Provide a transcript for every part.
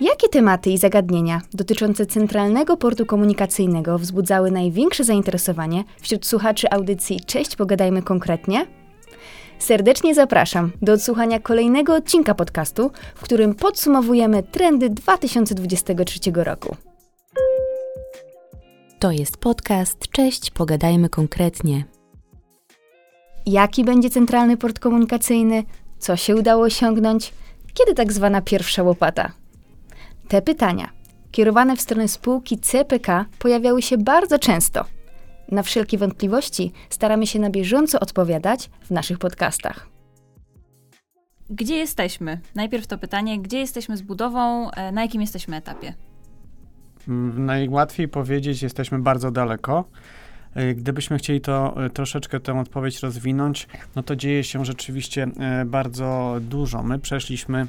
Jakie tematy i zagadnienia dotyczące Centralnego Portu Komunikacyjnego wzbudzały największe zainteresowanie wśród słuchaczy audycji Cześć, pogadajmy konkretnie? Serdecznie zapraszam do odsłuchania kolejnego odcinka podcastu, w którym podsumowujemy trendy 2023 roku. To jest podcast Cześć, pogadajmy konkretnie. Jaki będzie Centralny Port Komunikacyjny? Co się udało osiągnąć? Kiedy tak zwana pierwsza łopata? Te pytania, kierowane w stronę spółki CPK, pojawiały się bardzo często. Na wszelkie wątpliwości staramy się na bieżąco odpowiadać w naszych podcastach. Gdzie jesteśmy? Najpierw to pytanie, gdzie jesteśmy z budową, e, na jakim jesteśmy etapie? Najłatwiej powiedzieć, jesteśmy bardzo daleko. E, gdybyśmy chcieli to e, troszeczkę tę odpowiedź rozwinąć, no to dzieje się rzeczywiście bardzo dużo. My przeszliśmy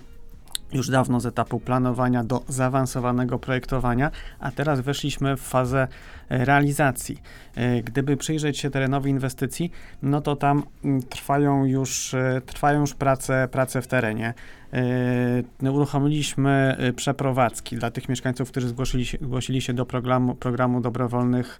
już dawno z etapu planowania do zaawansowanego projektowania, a teraz weszliśmy w fazę e, realizacji. E, gdyby przyjrzeć się terenowi inwestycji, no to tam mm, trwają już, e, trwają już prace, prace w terenie. Uruchomiliśmy przeprowadzki dla tych mieszkańców, którzy zgłosili się, zgłosili się do programu, programu dobrowolnych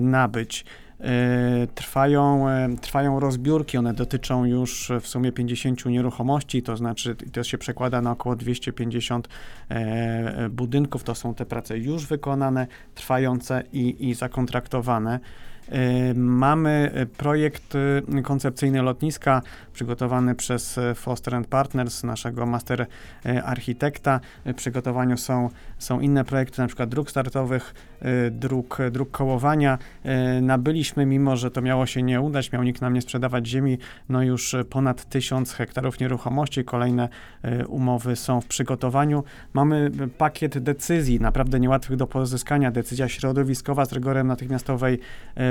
nabyć. E, trwają, e, trwają rozbiórki, one dotyczą już w sumie 50 nieruchomości, to znaczy to się przekłada na około 250 e, budynków. To są te prace już wykonane, trwające i, i zakontraktowane. Mamy projekt koncepcyjny lotniska przygotowany przez Foster Partners, naszego master architekta. W przygotowaniu są, są inne projekty, na przykład dróg startowych, dróg, dróg kołowania. Nabyliśmy, mimo że to miało się nie udać, miał nikt nam nie sprzedawać ziemi, no już ponad tysiąc hektarów nieruchomości, kolejne umowy są w przygotowaniu. Mamy pakiet decyzji, naprawdę niełatwych do pozyskania, decyzja środowiskowa z rygorem natychmiastowej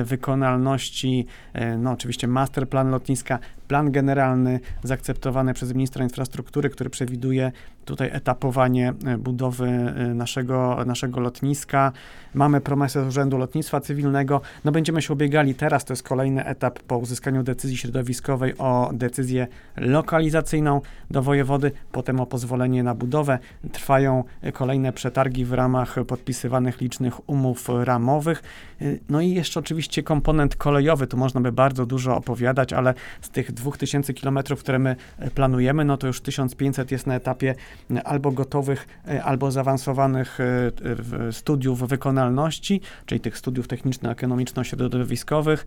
wykonalności, e, no oczywiście masterplan lotniska, plan generalny zaakceptowany przez ministra infrastruktury, który przewiduje tutaj etapowanie e, budowy e, naszego, naszego lotniska. Mamy promesę z Urzędu Lotnictwa Cywilnego. No będziemy się ubiegali teraz, to jest kolejny etap po uzyskaniu decyzji środowiskowej o decyzję lokalizacyjną do wojewody, potem o pozwolenie na budowę. Trwają kolejne przetargi w ramach podpisywanych licznych umów ramowych. No i jeszcze oczywiście komponent kolejowy, tu można by bardzo dużo opowiadać, ale z tych 2000 kilometrów, które my e, planujemy, no to już 1500 jest na etapie e, albo gotowych, e, albo zaawansowanych studiów wykonalności, czyli tych studiów techniczno-ekonomiczno-środowiskowych,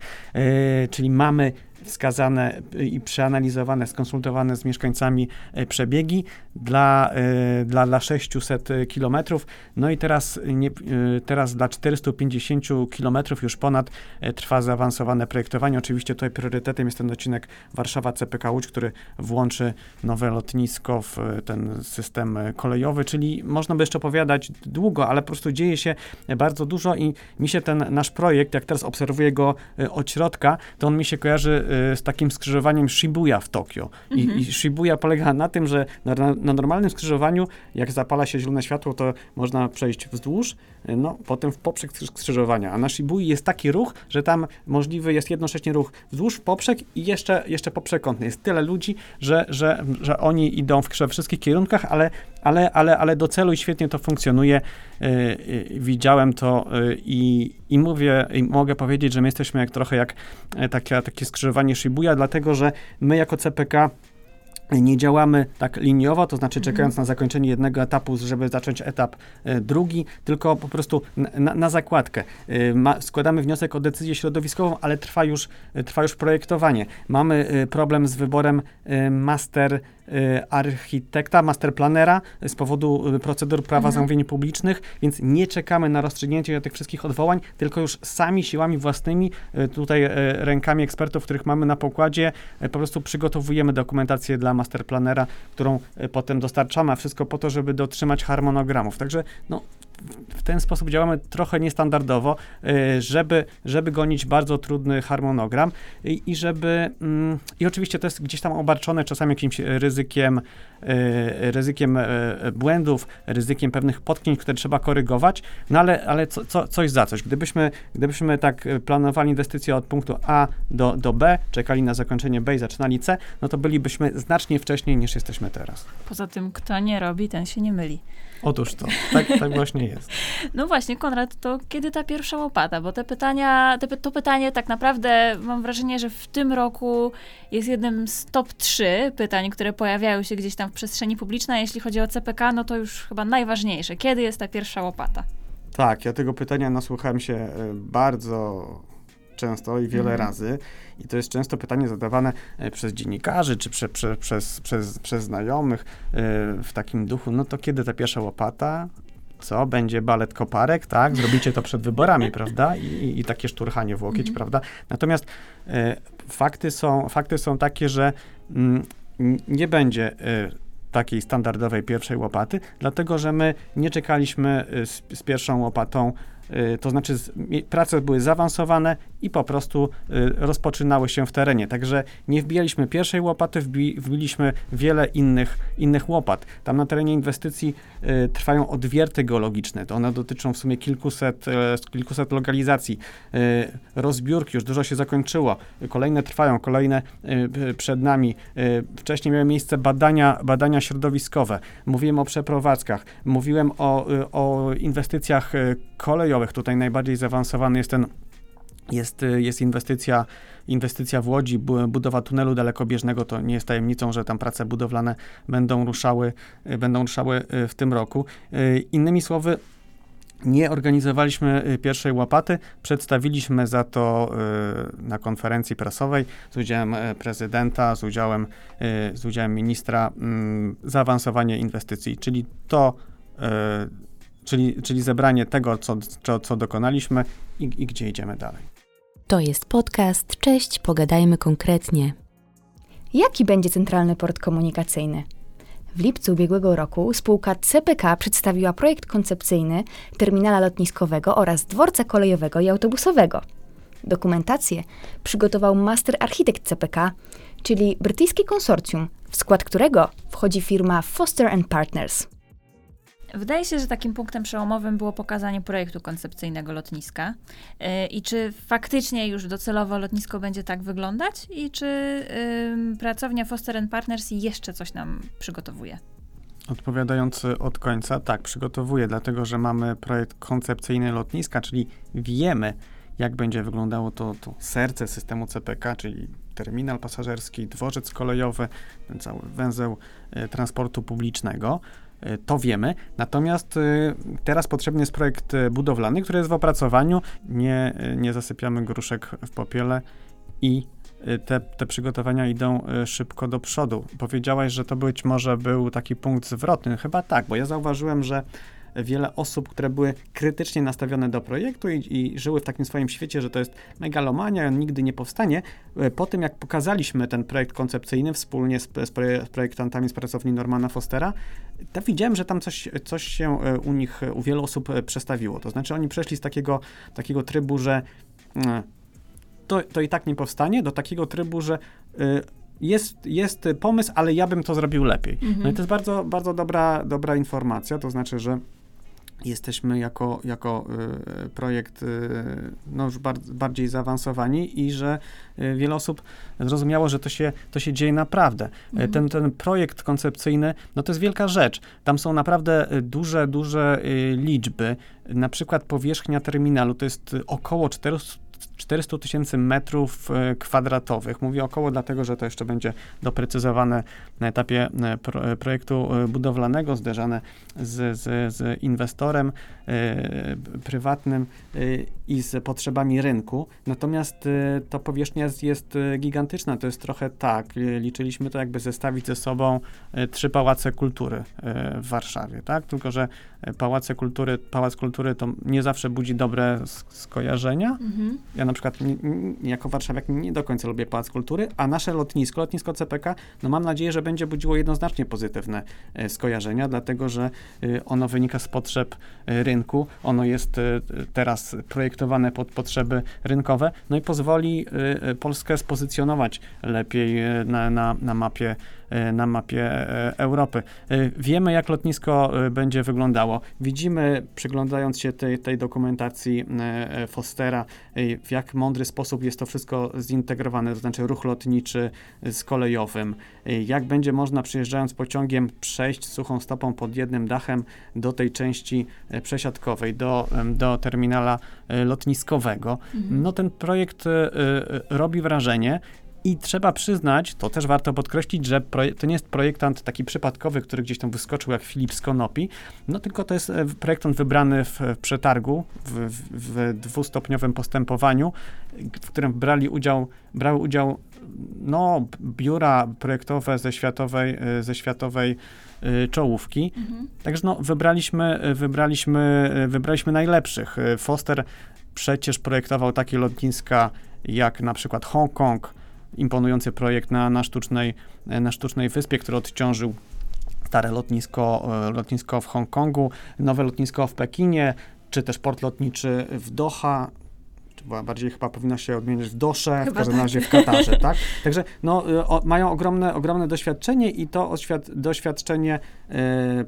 czyli mamy wskazane i przeanalizowane, skonsultowane z mieszkańcami e, przebiegi dla, e, dla, dla 600 kilometrów. No i teraz, nie, e, teraz dla 450 kilometrów już ponad trwa zaawansowane projektowanie. Oczywiście tutaj priorytetem jest ten odcinek Warszawa-CPK Łódź, który włączy nowe lotnisko w ten system kolejowy, czyli można by jeszcze opowiadać długo, ale po prostu dzieje się bardzo dużo i mi się ten nasz projekt, jak teraz obserwuję go od środka, to on mi się kojarzy z takim skrzyżowaniem Shibuya w Tokio. I, mhm. I, Shibuya polega na tym, że na, na, normalnym skrzyżowaniu, jak zapala się zielone światło, to można przejść wzdłuż, y, no potem w poprzek skrzyżowania. A na Shibui jest taki ruch, że tam możliwy jest jednocześnie ruch wzdłuż, w poprzek i jeszcze, jeszcze poprzekątny. Jest tyle ludzi, że, że, że oni idą w wszystkich kierunkach, ale, ale, ale, ale do celu i świetnie to funkcjonuje. Yy, yy, widziałem to yy, i, i mówię, i mogę powiedzieć, że my jesteśmy jak trochę jak takie, takie skrzyżowanie Shibuya, dlatego że my jako CPK nie działamy tak liniowo, to znaczy mhm. czekając na zakończenie jednego etapu, żeby zacząć etap e, drugi, tylko po prostu na, na zakładkę. E, ma, składamy wniosek o decyzję środowiskową, ale trwa już, e, trwa już projektowanie. Mamy problem z wyborem master architekta, masterplanera z powodu procedur prawa mhm. zamówień publicznych, więc nie czekamy na rozstrzygnięcie tych wszystkich odwołań, tylko już sami siłami własnymi, tutaj rękami ekspertów, których mamy na pokładzie, po prostu przygotowujemy dokumentację dla masterplanera, którą potem dostarczamy, a wszystko po to, żeby dotrzymać harmonogramów. Także no, w ten sposób działamy trochę niestandardowo, y, żeby, żeby gonić bardzo trudny harmonogram i, i żeby, mm, i oczywiście to jest gdzieś tam obarczone czasami jakimś ryzykiem, y, ryzykiem y, błędów, ryzykiem pewnych potknięć, które trzeba korygować, no ale, ale co, co, coś za coś. Gdybyśmy, gdybyśmy tak planowali inwestycje od punktu A do, do B, czekali na zakończenie B i zaczynali C, no to bylibyśmy znacznie wcześniej niż jesteśmy teraz. Poza tym, kto nie robi, ten się nie myli. Otóż to, tak, tak właśnie jest. No właśnie, Konrad, to kiedy ta pierwsza łopata? Bo te pytania, te, to pytanie tak naprawdę mam wrażenie, że w tym roku jest jednym z top 3 pytań, które pojawiają się gdzieś tam w przestrzeni publicznej. Jeśli chodzi o CPK, no to już chyba najważniejsze. Kiedy jest ta pierwsza łopata? Tak, ja tego pytania nasłuchałem się e, bardzo często i wiele mhm. razy. I to jest często pytanie zadawane e, przez dziennikarzy czy prze, prze, przez, przez, przez znajomych e, w takim duchu, no to kiedy ta pierwsza łopata? Co? Będzie balet koparek, tak? Zrobicie to przed wyborami, prawda? I, i, i takie szturchanie w łokieć, mhm. prawda? Natomiast e, fakty, są, fakty są takie, że mm, nie będzie takiej standardowej pierwszej łopaty, dlatego że my nie czekaliśmy z, z pierwszą łopatą to znaczy prace były zaawansowane i po prostu y, rozpoczynały się w terenie. Także nie wbijaliśmy pierwszej łopaty, wbi, wbiliśmy wiele innych, innych łopat. Tam na terenie inwestycji y, trwają odwierty geologiczne. To one dotyczą w sumie kilkuset, kilkuset lokalizacji. Rozbiórki już dużo się zakończyło. Kolejne trwają, kolejne przed nami. Wcześniej miały miejsce badania, badania środowiskowe. Mówiłem o przeprowadzkach. Mówiłem o, o inwestycjach kolejowych Tutaj najbardziej zaawansowany jest ten jest, jest inwestycja, inwestycja w Łodzi, budowa tunelu dalekobieżnego, to nie jest tajemnicą, że tam prace budowlane będą ruszały, będą ruszały y, w tym roku. Y, innymi słowy, nie organizowaliśmy y, pierwszej łapaty, przedstawiliśmy za to na konferencji prasowej z udziałem prezydenta, z udziałem, z udziałem ministra mm, zaawansowanie inwestycji, czyli to czyli, czyli zebranie tego, co, co, co dokonaliśmy i, i gdzie idziemy dalej. To jest podcast. Cześć, pogadajmy konkretnie. Jaki będzie centralny port komunikacyjny? W lipcu ubiegłego roku spółka CPK przedstawiła projekt koncepcyjny terminala lotniskowego oraz dworca kolejowego i autobusowego. Dokumentację przygotował master architekt CPK, czyli brytyjskie konsorcjum, w skład którego wchodzi firma Foster Partners. Wydaje się, że takim punktem przełomowym było pokazanie projektu koncepcyjnego lotniska. Yy, I czy faktycznie już docelowo lotnisko będzie tak wyglądać? I czy pracownia Foster Partners jeszcze coś nam przygotowuje? Odpowiadając od końca, tak, przygotowuje, dlatego że mamy projekt koncepcyjny lotniska, czyli wiemy, jak będzie wyglądało to, to serce systemu CPK, czyli terminal pasażerski, dworzec kolejowy, cały węzeł y, transportu publicznego. E, to wiemy. Natomiast e, teraz potrzebny jest projekt e, budowlany, który jest w opracowaniu. Nie, nie zasypiamy gruszek w popiele i te, te przygotowania idą szybko do przodu. Powiedziałaś, że to być może był taki punkt zwrotny. Chyba tak, bo ja zauważyłem, że wiele osób, które były krytycznie nastawione do projektu i, i, żyły w takim swoim świecie, że to jest megalomania, on nigdy nie powstanie. E, po tym, jak pokazaliśmy ten projekt koncepcyjny wspólnie z, z projektantami z pracowni Normana Fostera, to widziałem, że tam coś, coś się e, u nich, u wielu osób e, przestawiło. To znaczy oni przeszli z takiego, takiego trybu, że to, to i tak nie powstanie, do takiego trybu, że jest, jest pomysł, ale ja bym to zrobił lepiej. Mhm. No i to jest bardzo, bardzo dobra, dobra informacja, to znaczy, że jesteśmy jako, jako y, projekt y, no już bar bardziej zaawansowani i że y, wiele osób zrozumiało, że to się, to się dzieje naprawdę. Mhm. Ten, ten projekt koncepcyjny, no to jest wielka rzecz. Tam są naprawdę duże, duże liczby. Na przykład powierzchnia terminalu to jest około 400 400 tysięcy metrów e, kwadratowych. Mówię około, dlatego że to jeszcze będzie doprecyzowane na etapie e, pro, projektu e, budowlanego, zderzane z, z, z inwestorem prywatnym i z potrzebami rynku. Natomiast ta powierzchnia jest, jest gigantyczna. To jest trochę tak, liczyliśmy to jakby zestawić ze sobą trzy pałace kultury w Warszawie, tak? Tylko, że pałace kultury, pałac kultury to nie zawsze budzi dobre skojarzenia. Mhm. Ja na przykład jako warszawiak nie do końca lubię Pałac Kultury, a nasze lotnisko, lotnisko CPK, no mam nadzieję, że będzie budziło jednoznacznie pozytywne e, skojarzenia, dlatego że e, ono wynika z potrzeb e, rynku, ono jest teraz projektowane pod potrzeby rynkowe, no i pozwoli Polskę spozycjonować lepiej na, na, na mapie na mapie e, Europy. E, Wiemy, jak lotnisko e, będzie wyglądało. Widzimy, przyglądając się tej, tej dokumentacji e, e, Fostera, e, w jak mądry sposób jest to wszystko zintegrowane, to znaczy ruch lotniczy z kolejowym, e, jak będzie można przyjeżdżając pociągiem przejść suchą stopą pod jednym dachem do tej części e, przesiadkowej, do, do terminala e, lotniskowego. No ten projekt e, e, robi wrażenie. I trzeba przyznać, to też warto podkreślić, że to nie jest projektant taki przypadkowy, który gdzieś tam wyskoczył jak Filip z Konopi, no tylko to jest e, projektant wybrany w, w przetargu, w, w, w dwustopniowym postępowaniu, w którym brali udział, brały udział no, biura projektowe ze światowej, e, ze światowej e, czołówki. Mhm. Także no, wybraliśmy, wybraliśmy, wybraliśmy najlepszych. Foster przecież projektował takie lotniska jak na przykład Hongkong, imponujący projekt na, na, sztucznej, na sztucznej wyspie, który odciążył stare lotnisko, e, lotnisko w Hongkongu, nowe lotnisko w Pekinie, czy też port lotniczy w Doha, bardziej chyba powinno się odmienić w Dosze, w Chyba każdym tak. razie w Katarze, tak? Także no, y, o, mają ogromne, ogromne doświadczenie i to oświad, doświadczenie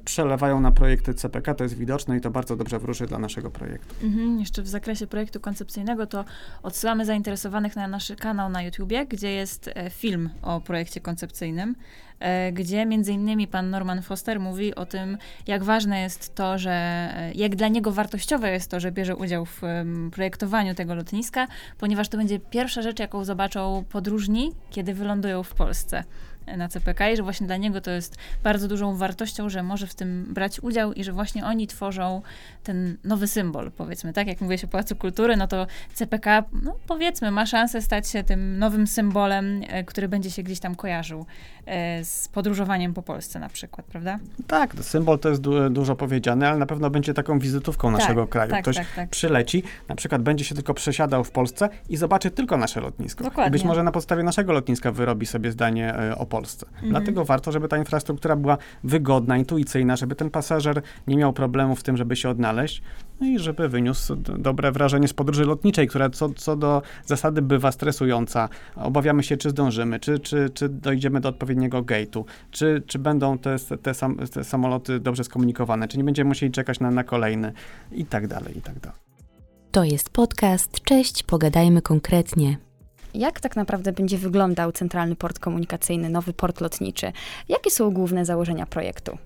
przelewają na projekty CPK, to jest widoczne i to bardzo dobrze wróży dla naszego projektu. Mhm, jeszcze w zakresie projektu koncepcyjnego to odsyłamy zainteresowanych na nasz kanał na YouTubie, gdzie jest e, film o projekcie koncepcyjnym, e, gdzie między innymi pan Norman Foster mówi o tym, jak ważne jest to, że e, jak dla niego wartościowe jest to, że bierze udział w projektowaniu tego lotniska, ponieważ to będzie pierwsza rzecz, jaką zobaczą podróżni, kiedy wylądują w Polsce na CPK i że właśnie dla niego to jest bardzo dużą wartością, że może w tym brać udział i że właśnie oni tworzą ten nowy symbol, powiedzmy, tak? Jak mówię się o Pałacu Kultury, no to CPK, no powiedzmy, ma szansę stać się tym nowym symbolem, e, który będzie się gdzieś tam kojarzył e, z podróżowaniem po Polsce na przykład, prawda? Tak, symbol to jest du- dużo powiedziane, ale na pewno będzie taką wizytówką naszego tak, kraju. Tak, Ktoś tak, tak. przyleci, na przykład będzie się tylko przesiadał w Polsce i zobaczy tylko nasze lotnisko. Dokładnie. I być może na podstawie naszego lotniska wyrobi sobie zdanie e, o Polsce. Mhm. Dlatego warto, żeby ta infrastruktura była wygodna, intuicyjna, żeby ten pasażer nie miał problemu w tym, żeby się odnaleźć, no i żeby wyniósł dobre wrażenie z podróży lotniczej, która co, co do zasady bywa stresująca. Obawiamy się, czy zdążymy, czy, czy, czy dojdziemy do odpowiedniego gate'u, czy, czy będą te, te, sam, te samoloty dobrze skomunikowane, czy nie będziemy musieli czekać na, na kolejny i tak dalej, i tak dalej. To jest podcast. Cześć, pogadajmy konkretnie. Jak tak naprawdę będzie wyglądał centralny port komunikacyjny, nowy port lotniczy? Jakie są główne założenia projektu?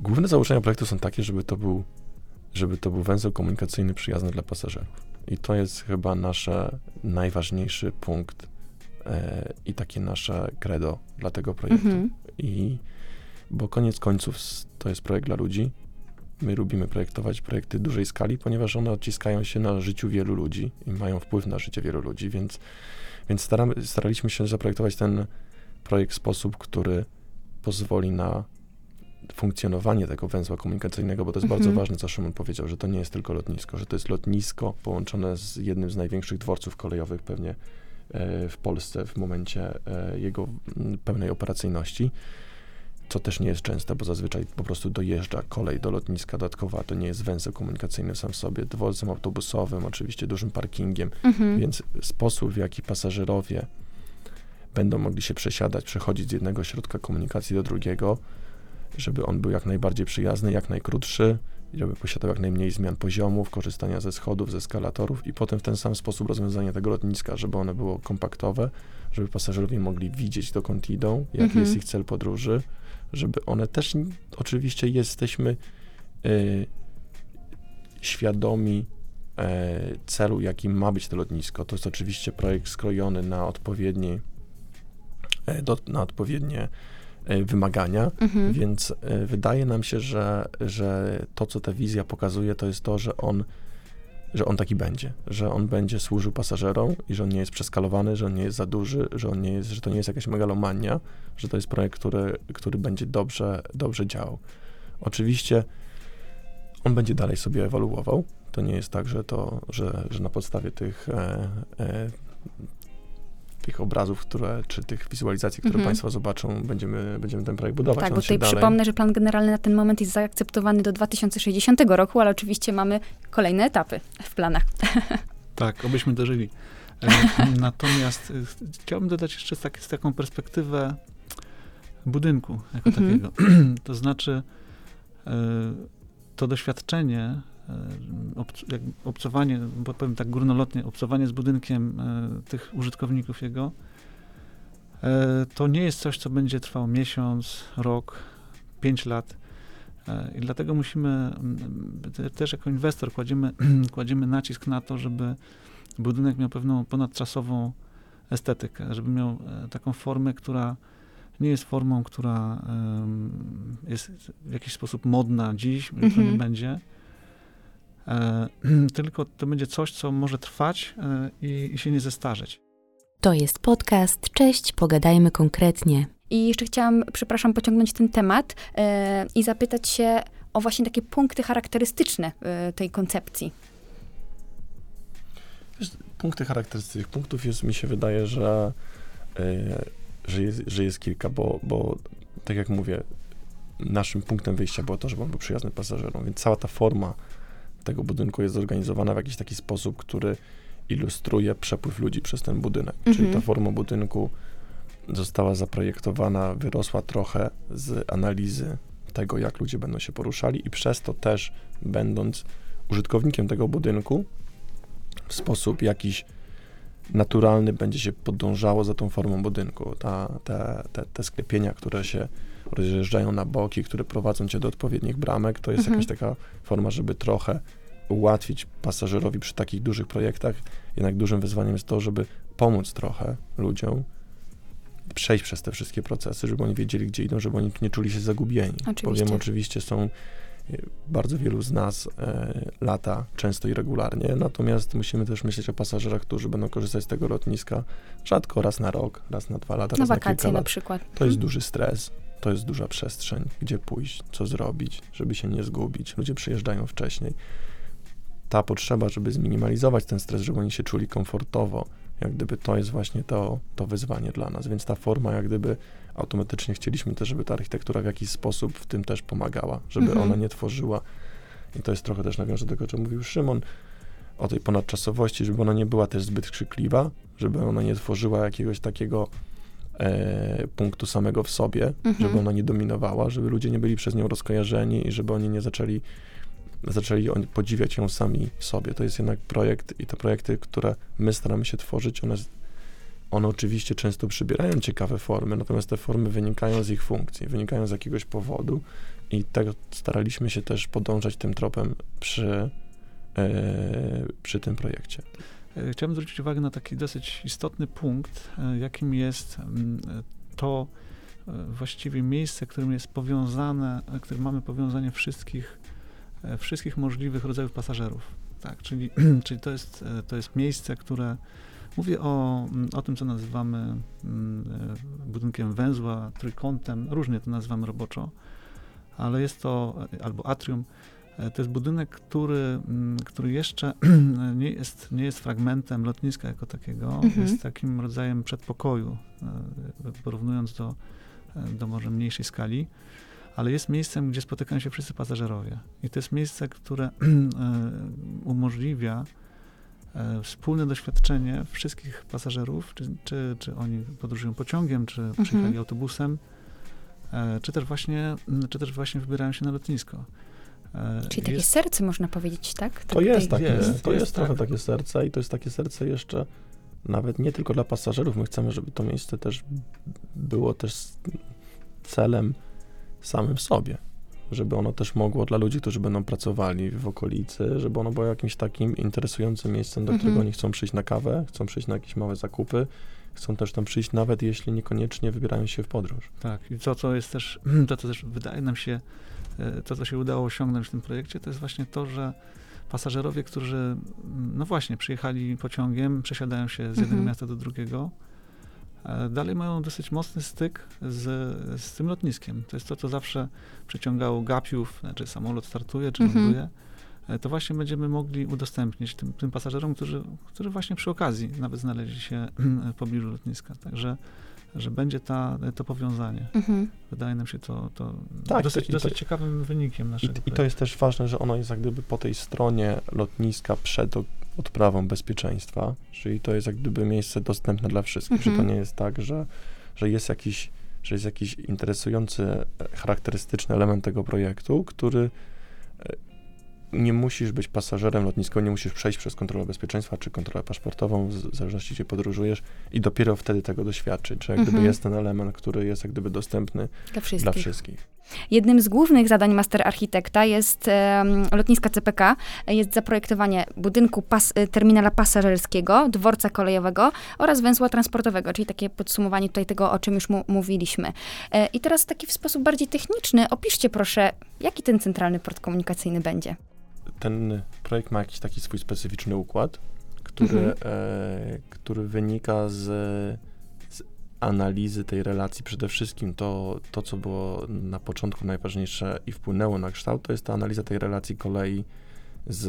Główne założenia projektu są takie, żeby to był, żeby to był węzeł komunikacyjny przyjazny dla pasażerów. I to jest chyba nasz najważniejszy punkt e, i takie nasze credo dla tego projektu. Mhm. I bo koniec końców to jest projekt dla ludzi. My lubimy projektować projekty dużej skali, ponieważ one odciskają się na życiu wielu ludzi i mają wpływ na życie wielu ludzi, więc, więc staramy, staraliśmy się zaprojektować ten projekt w sposób, który pozwoli na funkcjonowanie tego węzła komunikacyjnego, bo to jest Mhm. bardzo ważne, co Szymon powiedział, że to nie jest tylko lotnisko, że to jest lotnisko połączone z jednym z największych dworców kolejowych pewnie e, w Polsce w momencie e, jego pełnej operacyjności, co też nie jest częste, bo zazwyczaj po prostu dojeżdża kolej do lotniska dodatkowa, to nie jest węzeł komunikacyjny sam w sobie, dworcem autobusowym, oczywiście dużym parkingiem, Mhm. więc sposób, w jaki pasażerowie będą mogli się przesiadać, przechodzić z jednego środka komunikacji do drugiego, żeby on był jak najbardziej przyjazny, jak najkrótszy, żeby posiadał jak najmniej zmian poziomów, korzystania ze schodów, ze eskalatorów i potem w ten sam sposób rozwiązanie tego lotniska, żeby one było kompaktowe, żeby pasażerowie mogli widzieć, dokąd idą, jaki Mhm. jest ich cel podróży, żeby one też, oczywiście jesteśmy y, świadomi e, celu, jakim ma być to lotnisko. To jest oczywiście projekt skrojony na odpowiedni, e, do, na odpowiednie e, wymagania, Mhm. więc e, wydaje nam się, że, że to, co ta wizja pokazuje, to jest to, że on, że on taki będzie, że on będzie służył pasażerom i że on nie jest przeskalowany, że on nie jest za duży, że, on nie jest, że to nie jest jakaś megalomania, że to jest projekt, który, który będzie dobrze, dobrze działał. Oczywiście on będzie dalej sobie ewoluował, To nie jest tak, że, to, że, że na podstawie tych, e, e, tych obrazów, które, czy tych wizualizacji, które Mhm. Państwo zobaczą, będziemy, będziemy ten projekt budować. Tak, bo tutaj dalej- przypomnę, że plan generalny na ten moment jest zaakceptowany do 2060 roku, ale oczywiście mamy kolejne etapy w planach. Tak, obyśmy dożyli. E, Natomiast e, chciałbym dodać jeszcze tak, z taką perspektywę budynku jako Mhm. takiego. to znaczy e, to doświadczenie, obc- jak obcowanie, bo powiem tak górnolotnie, obcowanie z budynkiem e, tych użytkowników jego, e, to nie jest coś, co będzie trwało miesiąc, rok, pięć lat. E, I dlatego musimy, mm, te- też jako inwestor kładziemy, kładziemy nacisk na to, żeby budynek miał pewną ponadczasową estetykę, żeby miał e, taką formę, która nie jest formą, która jest w jakiś sposób modna dziś, jutro Mhm. nie będzie. E, tylko to będzie coś, co może trwać e, i, i się nie zestarzeć. To jest podcast. Cześć, pogadajmy konkretnie. I jeszcze chciałam, przepraszam, pociągnąć ten temat e, i zapytać się o właśnie takie punkty charakterystyczne tej koncepcji. Punkty charakterystycznych punktów jest, mi się wydaje, że, że, jest, że jest kilka, bo, bo tak jak mówię, naszym punktem wyjścia było to, żeby on był przyjazny pasażerom, więc cała ta forma tego budynku jest zorganizowana w jakiś taki sposób, który ilustruje przepływ ludzi przez ten budynek. Czyli Mhm. ta forma budynku została zaprojektowana, wyrosła trochę z analizy tego, jak ludzie będą się poruszali i przez to też, będąc użytkownikiem tego budynku, w sposób jakiś naturalny będzie się podążało za tą formą budynku. Ta, te, te, te sklepienia, które się rozjeżdżają na boki, które prowadzą cię do odpowiednich bramek, to jest Mhm. jakaś taka forma, żeby trochę ułatwić pasażerowi przy takich dużych projektach. Jednak dużym wyzwaniem jest to, żeby pomóc trochę ludziom przejść przez te wszystkie procesy, żeby oni wiedzieli, gdzie idą, żeby oni nie czuli się zagubieni. Oczywiście. Bowiem oczywiście są e, bardzo wielu z nas e, lata często i regularnie, natomiast musimy też myśleć o pasażerach, którzy będą korzystać z tego lotniska rzadko raz na rok, raz na dwa lata, Na raz na wakacje kilka na lat. przykład. To jest duży stres, to jest duża przestrzeń, gdzie pójść, co zrobić, żeby się nie zgubić. Ludzie przyjeżdżają wcześniej. Ta potrzeba, żeby zminimalizować ten stres, żeby oni się czuli komfortowo, jak gdyby to jest właśnie to, to wyzwanie dla nas. Więc ta forma, jak gdyby automatycznie chcieliśmy też, żeby ta architektura w jakiś sposób w tym też pomagała, żeby Mhm. ona nie tworzyła, i to jest trochę też nawiąże do tego, o czym mówił Szymon, o tej ponadczasowości, żeby ona nie była też zbyt krzykliwa, żeby ona nie tworzyła jakiegoś takiego punktu samego w sobie, Mhm. żeby ona nie dominowała, żeby ludzie nie byli przez nią rozkojarzeni i żeby oni nie zaczęli, zaczęli podziwiać ją sami w sobie. To jest jednak projekt i te projekty, które my staramy się tworzyć, one, one oczywiście często przybierają ciekawe formy, natomiast te formy wynikają z ich funkcji, wynikają z jakiegoś powodu i tego staraliśmy się też podążać tym tropem przy, e, przy tym projekcie. E, Chciałbym zwrócić uwagę na taki dosyć istotny punkt, e, jakim jest mm, e, to właściwie miejsce, którym jest powiązane, którym mamy powiązanie wszystkich, wszystkich możliwych rodzajów pasażerów. Tak, czyli, czyli to, jest, to jest miejsce, które mówię o, mm, o tym, co nazywamy mm, budynkiem węzła, trójkątem, różnie to nazywamy roboczo, ale jest to, albo atrium, To jest budynek, który, mm, który jeszcze nie jest, nie jest fragmentem lotniska jako takiego. Mhm. Jest takim rodzajem przedpokoju, e, porównując do, e, do może mniejszej skali, ale jest miejscem, gdzie spotykają się wszyscy pasażerowie. I to jest miejsce, które e, umożliwia e, wspólne doświadczenie wszystkich pasażerów, czy, czy, czy oni podróżują pociągiem, czy Mhm. przyjechali autobusem, e, czy też właśnie, czy też właśnie wybierają się na lotnisko. E, Czyli takie jest- serce, można powiedzieć, tak? To jest tej- takie, jest, to jest, jest trochę tak. takie serce i to jest takie serce jeszcze nawet nie tylko dla pasażerów. My chcemy, żeby to miejsce też było też celem samym w sobie. Żeby ono też mogło dla ludzi, którzy będą pracowali w okolicy, żeby ono było jakimś takim interesującym miejscem, do Mhm. którego oni chcą przyjść na kawę, chcą przyjść na jakieś małe zakupy, chcą też tam przyjść, nawet jeśli niekoniecznie wybierają się w podróż. Tak, i to, co jest też, to, co też wydaje nam się, e, to, co się udało osiągnąć w tym projekcie, to jest właśnie to, że pasażerowie, którzy, mm, no właśnie, przyjechali pociągiem, przesiadają się z jednego Mhm. miasta do drugiego, e, dalej mają dosyć mocny styk z, z tym lotniskiem. To jest to, co zawsze przyciągało gapiów, znaczy samolot startuje czy Mhm. ląduje, to właśnie będziemy mogli udostępnić tym, tym pasażerom, którzy, którzy właśnie przy okazji nawet znaleźli się w pobliżu lotniska. Także że będzie ta, to powiązanie. Mhm. Wydaje nam się to, to Tak, dosyć, to- i to- dosyć ciekawym wynikiem I, naszego I to projektu. jest też ważne, że ono jest jak gdyby po tej stronie lotniska przed odprawą bezpieczeństwa, czyli to jest jak gdyby miejsce dostępne dla wszystkich, że to Mhm. nie jest tak, że, że jest jakiś że jest jakiś interesujący, e, charakterystyczny element tego projektu, który e, nie musisz być pasażerem lotniskowym, nie musisz przejść przez kontrolę bezpieczeństwa czy kontrolę paszportową, w zależności gdzie podróżujesz i dopiero wtedy tego doświadczyć, że jak gdyby Mhm. jest ten element, który jest jak gdyby dostępny Dla wszystkich. dla wszystkich. Jednym z głównych zadań master architekta jest em, lotniska CPK, jest zaprojektowanie budynku pas, e, terminala pasażerskiego, dworca kolejowego oraz węzła transportowego, czyli takie podsumowanie tutaj tego, o czym już mu, mówiliśmy. E, I teraz taki w sposób bardziej techniczny, opiszcie proszę, jaki ten centralny port komunikacyjny będzie. Ten projekt ma jakiś taki swój specyficzny układ, który, Mhm. e, który wynika z, z analizy tej relacji. Przede wszystkim to, to, co było na początku najważniejsze i wpłynęło na kształt, to jest ta analiza tej relacji kolei z,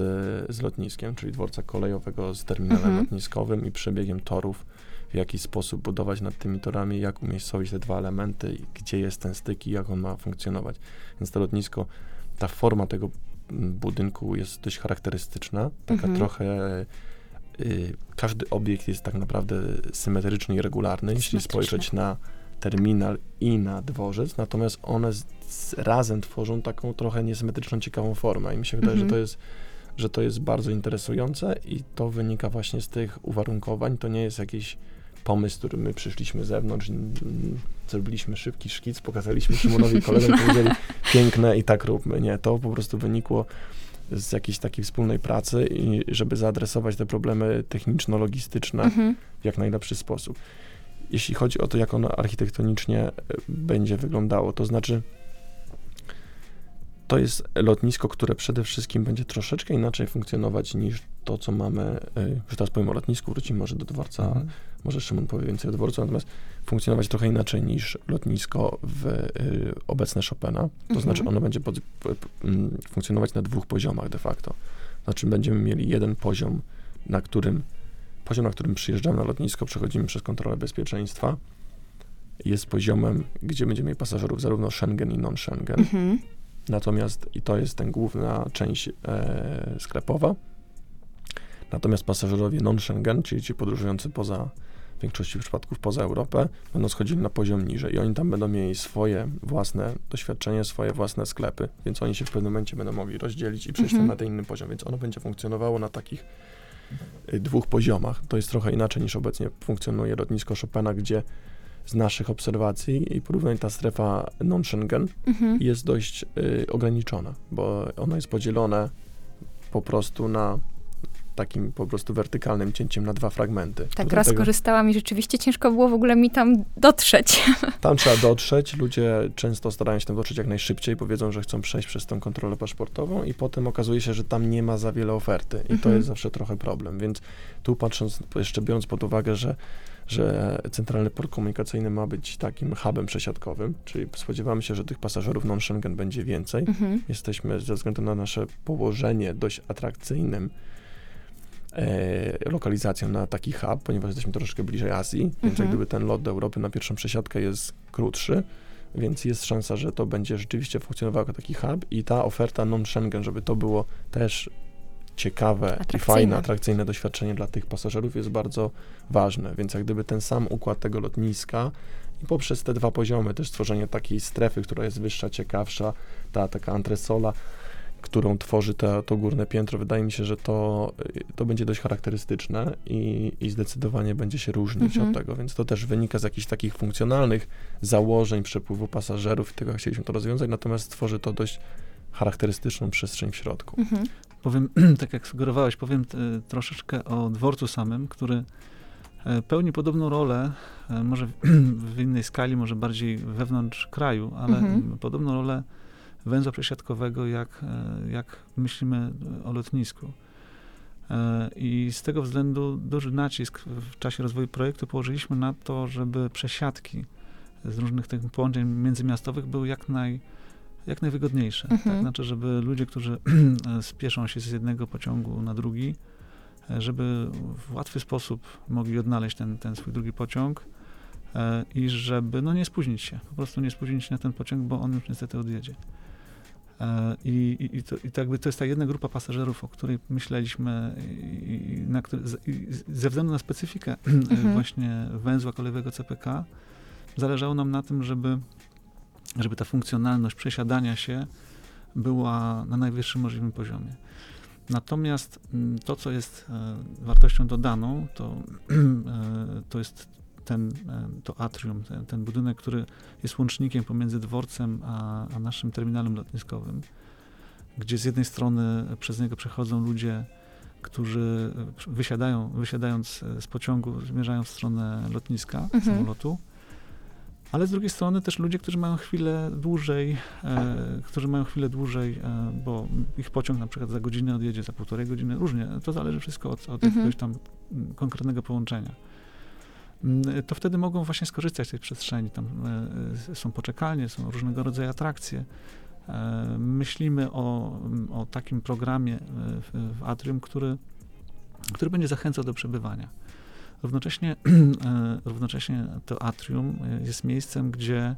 z lotniskiem, czyli dworca kolejowego z terminalem Mhm. lotniskowym i przebiegiem torów, w jaki sposób budować nad tymi torami, jak umiejscowić te dwa elementy, gdzie jest ten styk i jak on ma funkcjonować. Więc to lotnisko, ta forma tego budynku jest dość charakterystyczna, taka Mhm. trochę y, każdy obiekt jest tak naprawdę symetryczny i regularny, jeśli spojrzeć na terminal i na dworzec, natomiast one z, z, razem tworzą taką trochę niesymetryczną, ciekawą formę i mi się wydaje, Mhm. że to jest że to jest bardzo interesujące i to wynika właśnie z tych uwarunkowań. To nie jest jakiś pomysł, który my przyszliśmy z zewnątrz, n- zrobiliśmy szybki szkic, pokazaliśmy Szymonowi kolegom, powiedzieli piękne i tak róbmy. Nie, to po prostu wynikło z jakiejś takiej wspólnej pracy i żeby zaadresować te problemy techniczno-logistyczne Mhm. w jak najlepszy sposób. Jeśli chodzi o to, jak ono architektonicznie e, będzie wyglądało, to znaczy to jest lotnisko, które przede wszystkim będzie troszeczkę inaczej funkcjonować niż to, co mamy, e, już teraz powiem o lotnisku, wrócimy może do dworca, Mhm. Może Szymon powie więcej o dworcu, natomiast funkcjonować trochę inaczej niż lotnisko w y, obecne Chopina. To Mhm. znaczy ono będzie pod, p- p- mm, funkcjonować na dwóch poziomach de facto. Znaczy będziemy mieli jeden poziom, na którym poziom, na którym przyjeżdżamy na lotnisko, przechodzimy przez kontrolę bezpieczeństwa. Jest poziomem, gdzie będziemy mieli pasażerów zarówno Schengen i non-Schengen. Mhm. Natomiast, i to jest ten główna część e, sklepowa, natomiast pasażerowie non-Schengen, czyli ci podróżujący poza, większości przypadków poza Europę, będą schodzili na poziom niżej i oni tam będą mieli swoje własne doświadczenie, swoje własne sklepy, więc oni się w pewnym momencie będą mogli rozdzielić i przejść Mhm. na ten inny poziom, więc ono będzie funkcjonowało na takich y, dwóch poziomach. To jest trochę inaczej niż obecnie funkcjonuje lotnisko Chopina, gdzie z naszych obserwacji i porównań ta strefa non-Schengen Mhm. jest dość y, ograniczona, bo ono jest podzielone po prostu na takim po prostu wertykalnym cięciem na dwa fragmenty. Tak, Tutaj raz tego- korzystałam i rzeczywiście ciężko było w ogóle mi tam dotrzeć. Tam trzeba dotrzeć, ludzie często starają się tam dotrzeć jak najszybciej, bo wiedzą, że chcą przejść przez tą kontrolę paszportową i potem okazuje się, że tam nie ma za wiele oferty i to Mhm. jest zawsze trochę problem, więc tu patrząc, jeszcze biorąc pod uwagę, że że centralny port komunikacyjny ma być takim hubem przesiadkowym, czyli spodziewamy się, że tych pasażerów non-Schengen będzie więcej. Mhm. Jesteśmy ze względu na nasze położenie dość atrakcyjnym lokalizacją na taki hub, ponieważ jesteśmy troszeczkę bliżej Azji, więc Mhm. jak gdyby ten lot do Europy na pierwszą przesiadkę jest krótszy, więc jest szansa, że to będzie rzeczywiście funkcjonowało jako taki hub i ta oferta non-Schengen, żeby to było też ciekawe i Atrakcyjne. fajne, atrakcyjne doświadczenie dla tych pasażerów jest bardzo ważne, więc jak gdyby ten sam układ tego lotniska i poprzez te dwa poziomy też stworzenie takiej strefy, która jest wyższa, ciekawsza, ta taka antresola, którą tworzy to, to górne piętro, wydaje mi się, że to, to będzie dość charakterystyczne i, i zdecydowanie będzie się różnić Mhm. od tego, więc to też wynika z jakichś takich funkcjonalnych założeń przepływu pasażerów i tego, jak chcieliśmy to rozwiązać, natomiast stworzy to dość charakterystyczną przestrzeń w środku. Mhm. Powiem, tak jak sugerowałeś, powiem t, troszeczkę o dworcu samym, który e, pełni podobną rolę, e, może w, w innej skali, może bardziej wewnątrz kraju, ale Mhm. podobną rolę węzła przesiadkowego, jak, e, jak myślimy o lotnisku. E, I z tego względu duży nacisk w czasie rozwoju projektu położyliśmy na to, żeby przesiadki z różnych tych połączeń międzymiastowych były jak naj jak najwygodniejsze. Mhm. Tak? Znaczy, żeby ludzie, którzy spieszą się z jednego pociągu na drugi, e, żeby w łatwy sposób mogli odnaleźć ten, ten swój drugi pociąg i żeby no, nie spóźnić się, po prostu nie spóźnić się na ten pociąg, bo on już niestety odjedzie. E, I, i, to, i to jakby to jest ta jedna grupa pasażerów, o której myśleliśmy i, na i ze względu na specyfikę Mhm. właśnie węzła kolejowego CPK, zależało nam na tym, żeby, żeby ta funkcjonalność przesiadania się była na najwyższym możliwym poziomie. Natomiast mm, to, co jest e, wartością dodaną, to, e, to jest ten, to atrium, ten, ten budynek, który jest łącznikiem pomiędzy dworcem a, a naszym terminalem lotniskowym, gdzie z jednej strony przez niego przechodzą ludzie, którzy e, wysiadają, wysiadając e, z pociągu, zmierzają w stronę lotniska, Mhm. samolotu, ale z drugiej strony też ludzie, którzy mają chwilę dłużej, e, którzy mają chwilę dłużej, e, bo ich pociąg na przykład za godzinę odjedzie, za półtorej godziny, różnie. To zależy wszystko od, od Mhm. jakiegoś tam konkretnego połączenia. Mm, To wtedy mogą właśnie skorzystać z tej przestrzeni. Tam e, są poczekalnie, są różnego rodzaju atrakcje. E, Myślimy o, o takim programie e, w, w Atrium, który, który będzie zachęcał do przebywania. Równocześnie, e, równocześnie to atrium e, jest miejscem, gdzie,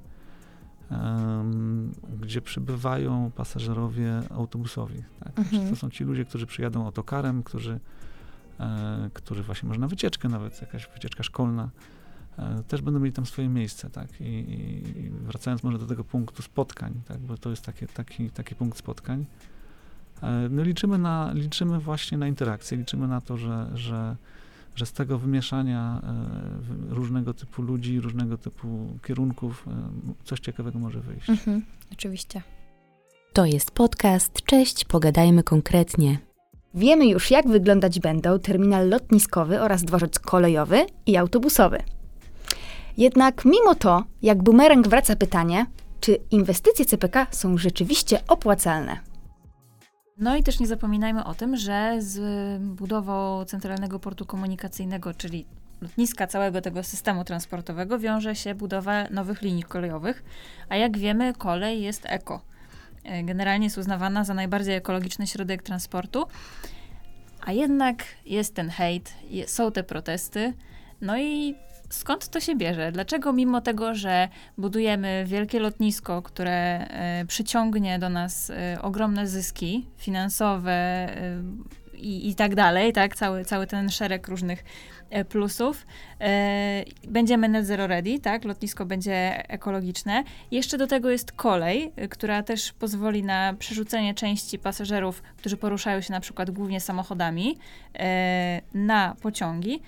gdzie przybywają pasażerowie autobusowi. Tak? Mhm. To są ci ludzie, którzy przyjadą autokarem, którzy, e, którzy właśnie może na wycieczkę nawet, jakaś wycieczka szkolna, e, też będą mieli tam swoje miejsce, tak? I, i, wracając może do tego punktu spotkań, tak? Bo to jest takie, taki, taki punkt spotkań. E, No liczymy, na, liczymy właśnie na interakcję, liczymy na to, że, że, że z tego wymieszania różnego typu ludzi, różnego typu kierunków coś ciekawego może wyjść. Mhm. Oczywiście. To jest podcast. Cześć, pogadajmy konkretnie. Wiemy już, jak wyglądać będą terminal lotniskowy oraz dworzec kolejowy i autobusowy. Jednak mimo to, jak bumerang wraca pytanie, czy inwestycje CPK są rzeczywiście opłacalne? No i też nie zapominajmy o tym, że z budową centralnego portu komunikacyjnego, czyli lotniska całego tego systemu transportowego, wiąże się budowa nowych linii kolejowych, a jak wiemy, kolej jest eko. E, Generalnie jest uznawana za najbardziej ekologiczny środek transportu, a jednak jest ten hejt, są te protesty. No i skąd to się bierze? Dlaczego mimo tego, że budujemy wielkie lotnisko, które e, przyciągnie do nas e, ogromne zyski finansowe i, i tak dalej, tak? Cały, cały ten szereg różnych e, plusów. E, będziemy net zero ready, tak? Lotnisko będzie ekologiczne. Jeszcze do tego jest kolej, e, która też pozwoli na przerzucenie części pasażerów, którzy poruszają się na przykład głównie samochodami, na pociągi.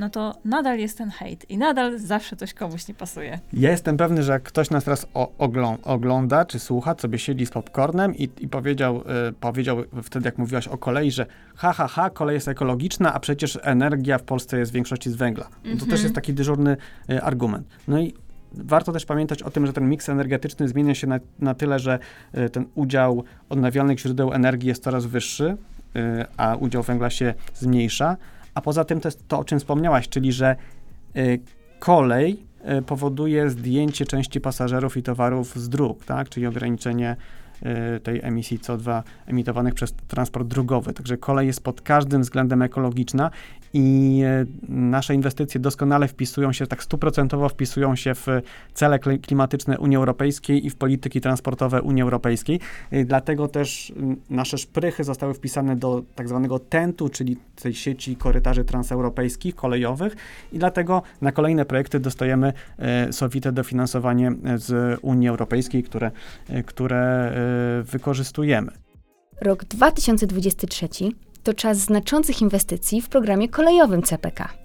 No to nadal jest ten hejt i nadal zawsze coś komuś nie pasuje. Ja jestem pewny, że jak ktoś nas teraz oglą, ogląda czy słucha, sobie siedzi z popcornem i, i powiedział, y, powiedział wtedy, jak mówiłaś o kolei, że ha, ha, ha, kolej jest ekologiczna, a przecież energia w Polsce jest w większości z węgla. No to Mhm. też jest taki dyżurny y, argument. No i warto też pamiętać o tym, że ten miks energetyczny zmienia się na, na tyle, że y, ten udział odnawialnych źródeł energii jest coraz wyższy, y, a udział węgla się zmniejsza. A poza tym to jest to, o czym wspomniałaś, czyli że y, kolej y, powoduje zdjęcie części pasażerów i towarów z dróg, tak? czyli ograniczenie tej emisji CO2 emitowanych przez transport drogowy. Także kolej jest pod każdym względem ekologiczna i y, nasze inwestycje doskonale wpisują się, tak stuprocentowo wpisują się w cele kli- klimatyczne Unii Europejskiej i w polityki transportowe Unii Europejskiej. Y, Dlatego też y, nasze szprychy zostały wpisane do tak zwanego TENT-u, czyli tej sieci korytarzy transeuropejskich, kolejowych i dlatego na kolejne projekty dostajemy sowite dofinansowanie z Unii Europejskiej, które, które wykorzystujemy. Rok 2023 to czas znaczących inwestycji w programie kolejowym CPK.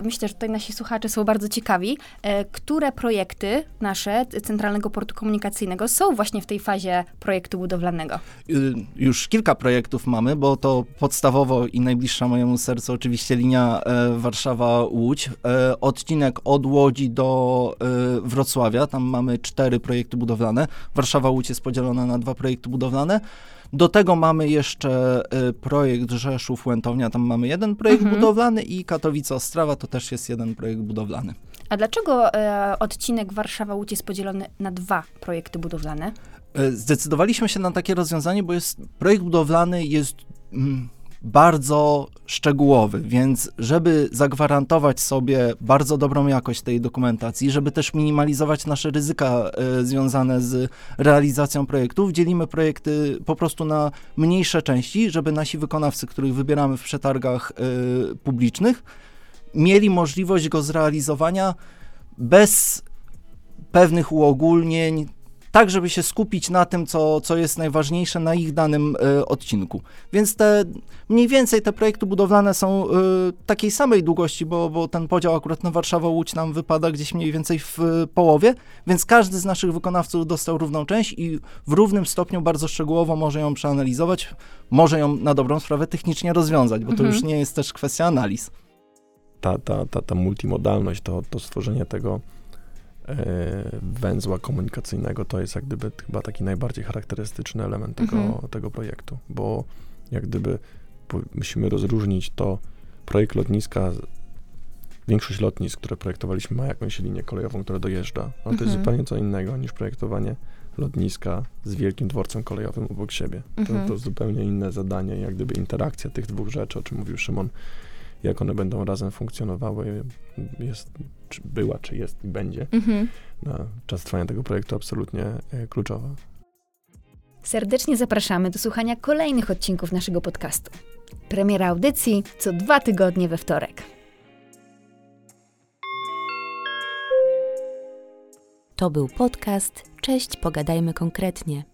Myślę, że tutaj nasi słuchacze są bardzo ciekawi, e, które projekty nasze Centralnego Portu Komunikacyjnego są właśnie w tej fazie projektu budowlanego. Y, Już kilka projektów mamy, bo to podstawowo i najbliższa mojemu sercu oczywiście linia e, Warszawa-Łódź. E, odcinek od Łodzi do Wrocławia, tam mamy cztery projekty budowlane. Warszawa-Łódź jest podzielona na dwa projekty budowlane. Do tego mamy jeszcze e, projekt Rzeszów-Łętownia, tam mamy jeden projekt Mhm. budowlany i Katowice-Ostrawa to też jest jeden projekt budowlany. A dlaczego e, odcinek Warszawa-Łódź jest podzielony na dwa projekty budowlane? E, Zdecydowaliśmy się na takie rozwiązanie, bo jest, projekt budowlany jest mm, bardzo szczegółowy, więc żeby zagwarantować sobie bardzo dobrą jakość tej dokumentacji, żeby też minimalizować nasze ryzyka e, związane z realizacją projektów, dzielimy projekty po prostu na mniejsze części, żeby nasi wykonawcy, których wybieramy w przetargach e, publicznych, mieli możliwość go zrealizowania bez pewnych uogólnień, tak żeby się skupić na tym, co, co jest najważniejsze na ich danym e, odcinku. Więc te mniej więcej te projekty budowlane są e, takiej samej długości, bo, bo ten podział akurat na Warszawa-Łódź nam wypada gdzieś mniej więcej w e, połowie, więc każdy z naszych wykonawców dostał równą część i w równym stopniu bardzo szczegółowo może ją przeanalizować, może ją na dobrą sprawę technicznie rozwiązać, bo to Mhm. już nie jest też kwestia analiz. ta, ta, ta, ta multimodalność, to, to stworzenie tego węzła komunikacyjnego, to jest jak gdyby chyba taki najbardziej charakterystyczny element tego, Mhm. tego projektu, bo jak gdyby musimy rozróżnić to projekt lotniska, większość lotnisk, które projektowaliśmy ma jakąś linię kolejową, która dojeżdża, ale to jest Mhm. zupełnie co innego niż projektowanie lotniska z wielkim dworcem kolejowym obok siebie. Mhm. To, to zupełnie inne zadanie, jak gdyby interakcja tych dwóch rzeczy, o czym mówił Szymon, jak one będą razem funkcjonowały, jest, czy była, czy jest i będzie Mhm. na czas trwania tego projektu absolutnie e, kluczowa. Serdecznie zapraszamy do słuchania kolejnych odcinków naszego podcastu. Premiera audycji co dwa tygodnie we wtorek. To był podcast Cześć, pogadajmy konkretnie.